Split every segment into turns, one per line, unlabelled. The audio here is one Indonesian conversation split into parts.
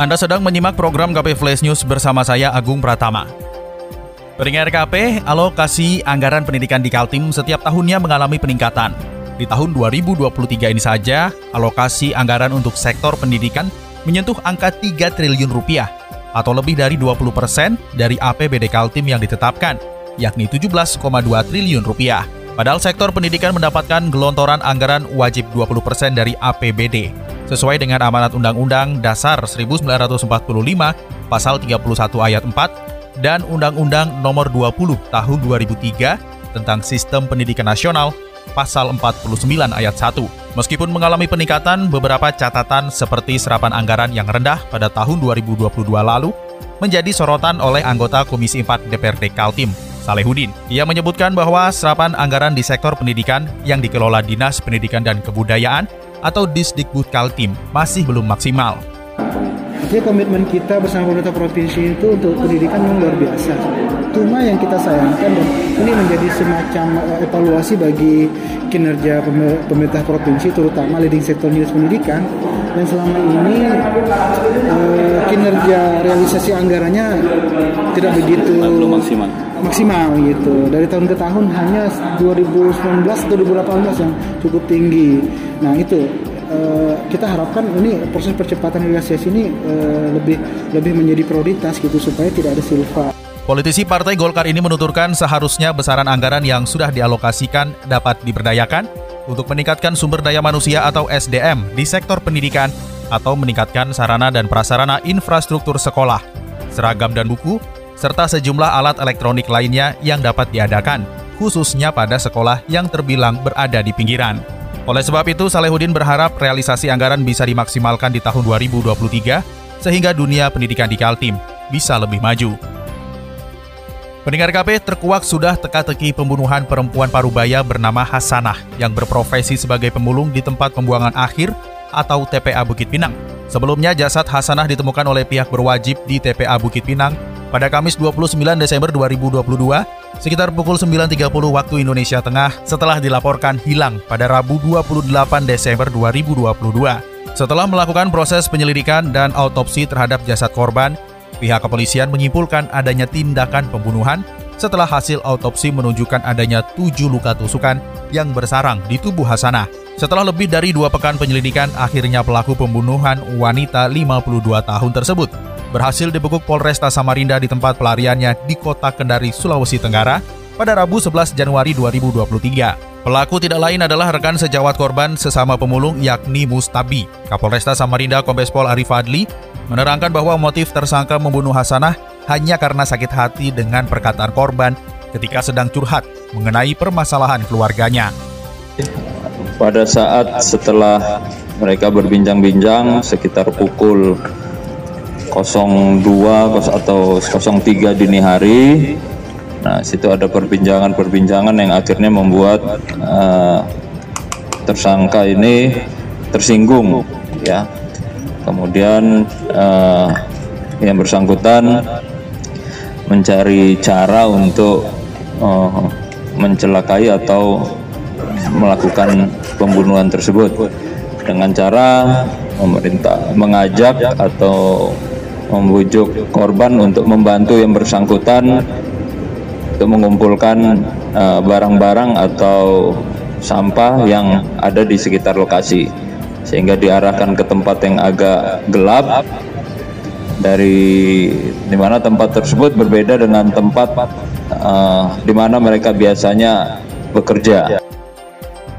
Anda sedang menyimak program KP Flash News bersama saya Agung Pratama. Pendengar KP, alokasi anggaran pendidikan di Kaltim setiap tahunnya mengalami peningkatan. Di tahun 2023 ini saja, alokasi anggaran untuk sektor pendidikan menyentuh angka 3 triliun rupiah atau lebih dari 20 persen dari APBD Kaltim yang ditetapkan, yakni 17,2 triliun rupiah. Padahal sektor pendidikan mendapatkan gelontoran anggaran wajib 20 persen dari APBD sesuai dengan amanat Undang-Undang Dasar 1945 Pasal 31 Ayat 4 dan Undang-Undang Nomor 20 Tahun 2003 tentang Sistem Pendidikan Nasional Pasal 49 Ayat 1. Meskipun mengalami peningkatan, beberapa catatan seperti serapan anggaran yang rendah pada tahun 2022 lalu menjadi sorotan oleh anggota Komisi 4 DPRD Kaltim, Salehudin. Ia menyebutkan bahwa serapan anggaran di sektor pendidikan yang dikelola Dinas Pendidikan dan Kebudayaan atau Disdikbud Kaltim masih belum maksimal.
Jadi komitmen kita bersama pemerintah provinsi itu untuk pendidikan yang luar biasa. Cuma yang kita sayangkan dan ini menjadi semacam eh, evaluasi bagi kinerja pemerintah provinsi terutama leading sektor dinas pendidikan. Yang selama ini eh, kinerja realisasi anggarannya tidak begitu
maksimal.
maksimal gitu. Dari tahun ke tahun hanya 2019 2018 yang cukup tinggi. Nah itu uh, kita harapkan ini proses percepatan realisasi ini uh, lebih lebih menjadi prioritas gitu supaya tidak ada silva
Politisi Partai Golkar ini menuturkan seharusnya besaran anggaran yang sudah dialokasikan dapat diberdayakan untuk meningkatkan sumber daya manusia atau SDM di sektor pendidikan atau meningkatkan sarana dan prasarana infrastruktur sekolah, seragam dan buku, serta sejumlah alat elektronik lainnya yang dapat diadakan, khususnya pada sekolah yang terbilang berada di pinggiran. Oleh sebab itu, Salehudin berharap realisasi anggaran bisa dimaksimalkan di tahun 2023 sehingga dunia pendidikan di Kaltim bisa lebih maju. Pendengar KP terkuak sudah teka-teki pembunuhan perempuan parubaya bernama Hasanah yang berprofesi sebagai pemulung di tempat pembuangan akhir atau TPA Bukit Pinang. Sebelumnya jasad Hasanah ditemukan oleh pihak berwajib di TPA Bukit Pinang pada Kamis 29 Desember 2022 sekitar pukul 9.30 waktu Indonesia Tengah setelah dilaporkan hilang pada Rabu 28 Desember 2022. Setelah melakukan proses penyelidikan dan autopsi terhadap jasad korban, pihak kepolisian menyimpulkan adanya tindakan pembunuhan setelah hasil autopsi menunjukkan adanya tujuh luka tusukan yang bersarang di tubuh Hasanah. Setelah lebih dari dua pekan penyelidikan, akhirnya pelaku pembunuhan wanita 52 tahun tersebut berhasil dibekuk Polresta Samarinda di tempat pelariannya di kota Kendari, Sulawesi Tenggara pada Rabu 11 Januari 2023. Pelaku tidak lain adalah rekan sejawat korban sesama pemulung yakni Mustabi. Kapolresta Samarinda Kombes Pol Arif Adli menerangkan bahwa motif tersangka membunuh Hasanah hanya karena sakit hati dengan perkataan korban ketika sedang curhat mengenai permasalahan keluarganya.
Pada saat setelah mereka berbincang-bincang sekitar pukul 02 atau 03 dini hari. Nah, situ ada perbincangan-perbincangan yang akhirnya membuat uh, tersangka ini tersinggung, ya. Kemudian uh, yang bersangkutan mencari cara untuk uh, mencelakai atau melakukan pembunuhan tersebut dengan cara memerintah mengajak atau membujuk korban untuk membantu yang bersangkutan untuk mengumpulkan eh, barang-barang uh, atau sampah yang ada di sekitar lokasi sehingga diarahkan ke tempat yang agak gelap dari di mana tempat tersebut berbeda dengan tempat uh, di mana mereka biasanya bekerja.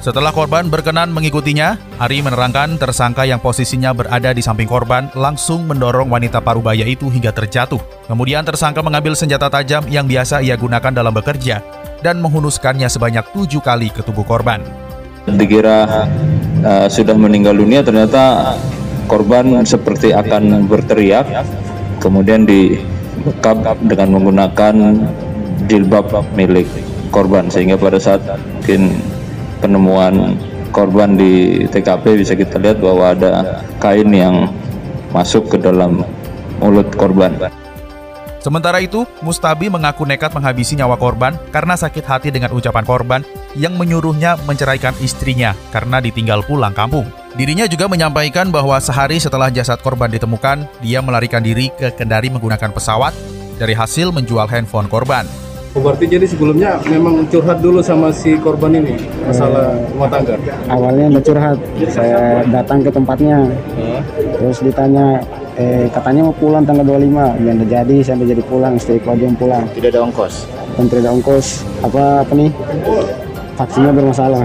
Setelah korban berkenan mengikutinya, Ari menerangkan tersangka yang posisinya berada di samping korban langsung mendorong wanita parubaya itu hingga terjatuh. Kemudian tersangka mengambil senjata tajam yang biasa ia gunakan dalam bekerja dan menghunuskannya sebanyak tujuh kali ke tubuh korban.
Dikira uh, sudah meninggal dunia, ternyata korban seperti akan berteriak, kemudian dibekap dengan menggunakan jilbab milik korban sehingga pada saat mungkin penemuan korban di TKP bisa kita lihat bahwa ada kain yang masuk ke dalam mulut korban.
Sementara itu, Mustabi mengaku nekat menghabisi nyawa korban karena sakit hati dengan ucapan korban yang menyuruhnya menceraikan istrinya karena ditinggal pulang kampung. Dirinya juga menyampaikan bahwa sehari setelah jasad korban ditemukan, dia melarikan diri ke Kendari menggunakan pesawat dari hasil menjual handphone korban.
Oh, berarti jadi sebelumnya memang curhat dulu sama si korban ini masalah rumah tangga.
Awalnya udah curhat, saya datang ke tempatnya, terus ditanya, eh, katanya mau pulang tanggal 25, yang udah jadi, saya udah jadi pulang, istriku aja yang pulang.
Tidak ada ongkos.
Dan tidak ada ongkos, apa apa nih? Vaksinnya bermasalah.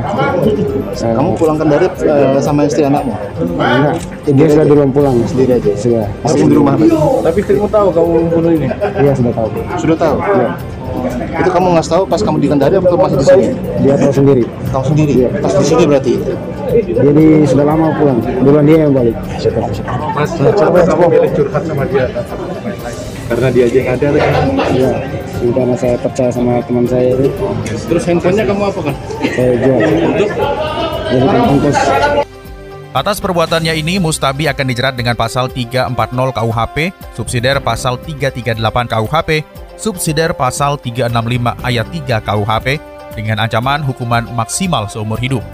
Saya,
Kamu pulang Kendari eh, sama istri anakmu?
enggak, dia sudah duluan pulang.
Sendiri aja.
Sudah,
Masih di rumah?
Tapi istrimu tahu kamu membunuh ini.
dia sudah tahu.
Sudah tahu? Iya. Itu kamu nggak tahu pas kamu di Kendari atau masih di sini?
Dia tahu sendiri.
Tahu sendiri. Pas di sini berarti.
Jadi sudah lama pulang, duluan dia yang balik.
Mas, coba kamu milih curhat sama dia karena dia aja yang ada lagi.
Karena saya percaya sama teman saya itu,
Terus handphonenya kamu apa kan?
saya jual.
Untuk
Jadi ongkos
Atas perbuatannya ini, Mustabi akan dijerat dengan pasal 340 KUHP, subsidiar pasal 338 KUHP, subsidiar pasal 365 ayat 3 KUHP, dengan ancaman hukuman maksimal seumur hidup.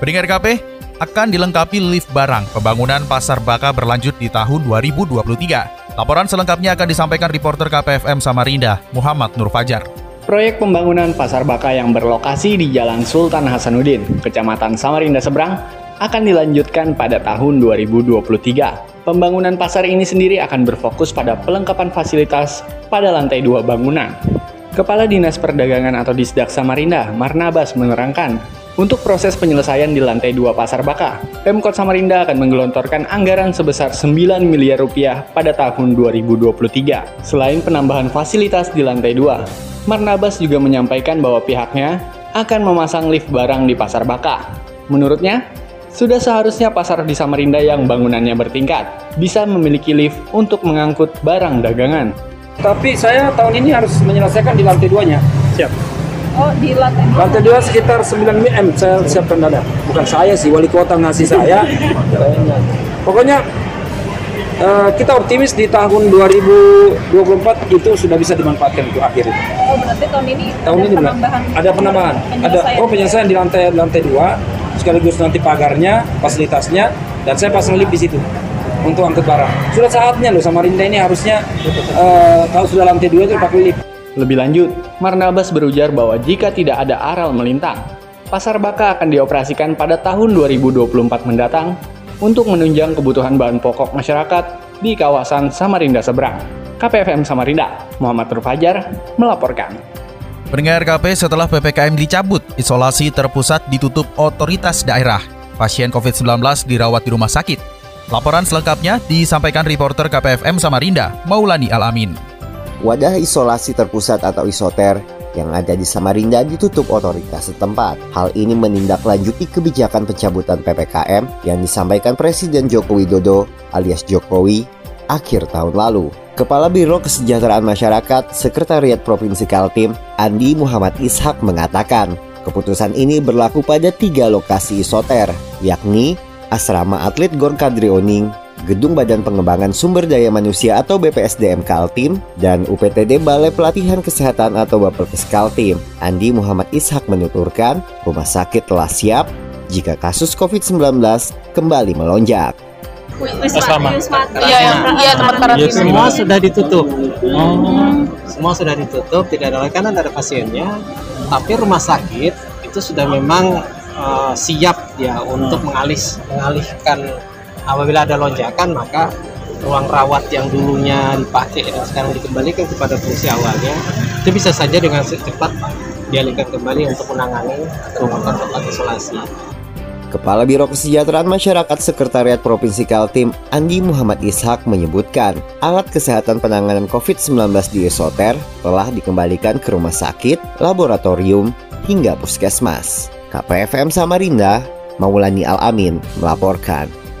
Pendengar KP, akan dilengkapi lift barang pembangunan Pasar Baka berlanjut di tahun 2023. Laporan selengkapnya akan disampaikan reporter KPFM Samarinda, Muhammad Nur Fajar.
Proyek pembangunan Pasar Baka yang berlokasi di Jalan Sultan Hasanuddin, Kecamatan Samarinda Seberang, akan dilanjutkan pada tahun 2023. Pembangunan pasar ini sendiri akan berfokus pada pelengkapan fasilitas pada lantai dua bangunan. Kepala Dinas Perdagangan atau Disdak Samarinda, Marnabas menerangkan, untuk proses penyelesaian di lantai dua Pasar Baka, Pemkot Samarinda akan menggelontorkan anggaran sebesar 9 miliar rupiah pada tahun 2023. Selain penambahan fasilitas di lantai dua, Marnabas juga menyampaikan bahwa pihaknya akan memasang lift barang di Pasar Baka. Menurutnya, sudah seharusnya pasar di Samarinda yang bangunannya bertingkat bisa memiliki lift untuk mengangkut barang dagangan.
Tapi saya tahun ini harus menyelesaikan di lantai duanya. Siap.
Oh, di lantai dua.
Lantai dua sekitar 9 mm saya siapkan dada. Bukan saya sih, wali kota ngasih saya. Pokoknya eh, kita optimis di tahun 2024 itu sudah bisa dimanfaatkan untuk akhir itu.
Oh, berarti tahun ini
Tahun
ada
ini belum.
penambahan.
Ada penambahan. Ada oh penyelesaian di lantai lantai dua sekaligus nanti pagarnya, fasilitasnya dan saya pasang lift di situ untuk angkut barang. Sudah saatnya loh Samarinda ini harusnya eh, kalau sudah lantai dua itu pakai lift.
Lebih lanjut, Marnabas berujar bahwa jika tidak ada aral melintang, Pasar Baka akan dioperasikan pada tahun 2024 mendatang untuk menunjang kebutuhan bahan pokok masyarakat di kawasan Samarinda Seberang. KPFM Samarinda, Muhammad Nur Fajar melaporkan.
Pendengar KP setelah PPKM dicabut, isolasi terpusat ditutup otoritas daerah. Pasien COVID-19 dirawat di rumah sakit. Laporan selengkapnya disampaikan reporter KPFM Samarinda, Maulani Alamin.
Wadah isolasi terpusat atau isoter yang ada di Samarinda ditutup otoritas setempat. Hal ini menindaklanjuti kebijakan pencabutan PPKM yang disampaikan Presiden Joko Widodo alias Jokowi akhir tahun lalu. Kepala Biro Kesejahteraan Masyarakat Sekretariat Provinsi Kaltim, Andi Muhammad Ishak mengatakan, keputusan ini berlaku pada tiga lokasi isoter, yakni Asrama Atlet Gor Kadri Oning, Gedung Badan Pengembangan Sumber Daya Manusia atau BPSDM Kaltim, dan UPTD Balai Pelatihan Kesehatan atau Bapelkes Kaltim. Andi Muhammad Ishak menuturkan, rumah sakit telah siap jika kasus COVID-19 kembali melonjak.
Wisma.
Iya, iya, iya, tempat karantina.
semua sudah ditutup. Oh, semua sudah ditutup, tidak ada lagi karena ada pasiennya. Tapi rumah sakit itu sudah memang eh, siap ya untuk mengalis mengalihkan apabila ada lonjakan maka ruang rawat yang dulunya dipakai dan sekarang dikembalikan kepada fungsi awalnya itu bisa saja dengan cepat dialihkan kembali untuk menangani melakukan tempat isolasi.
Kepala Biro Kesejahteraan Masyarakat Sekretariat Provinsi Kaltim, Andi Muhammad Ishak menyebutkan, alat kesehatan penanganan COVID-19 di Isoter telah dikembalikan ke rumah sakit, laboratorium, hingga puskesmas. KPFM Samarinda, Maulani Al-Amin melaporkan.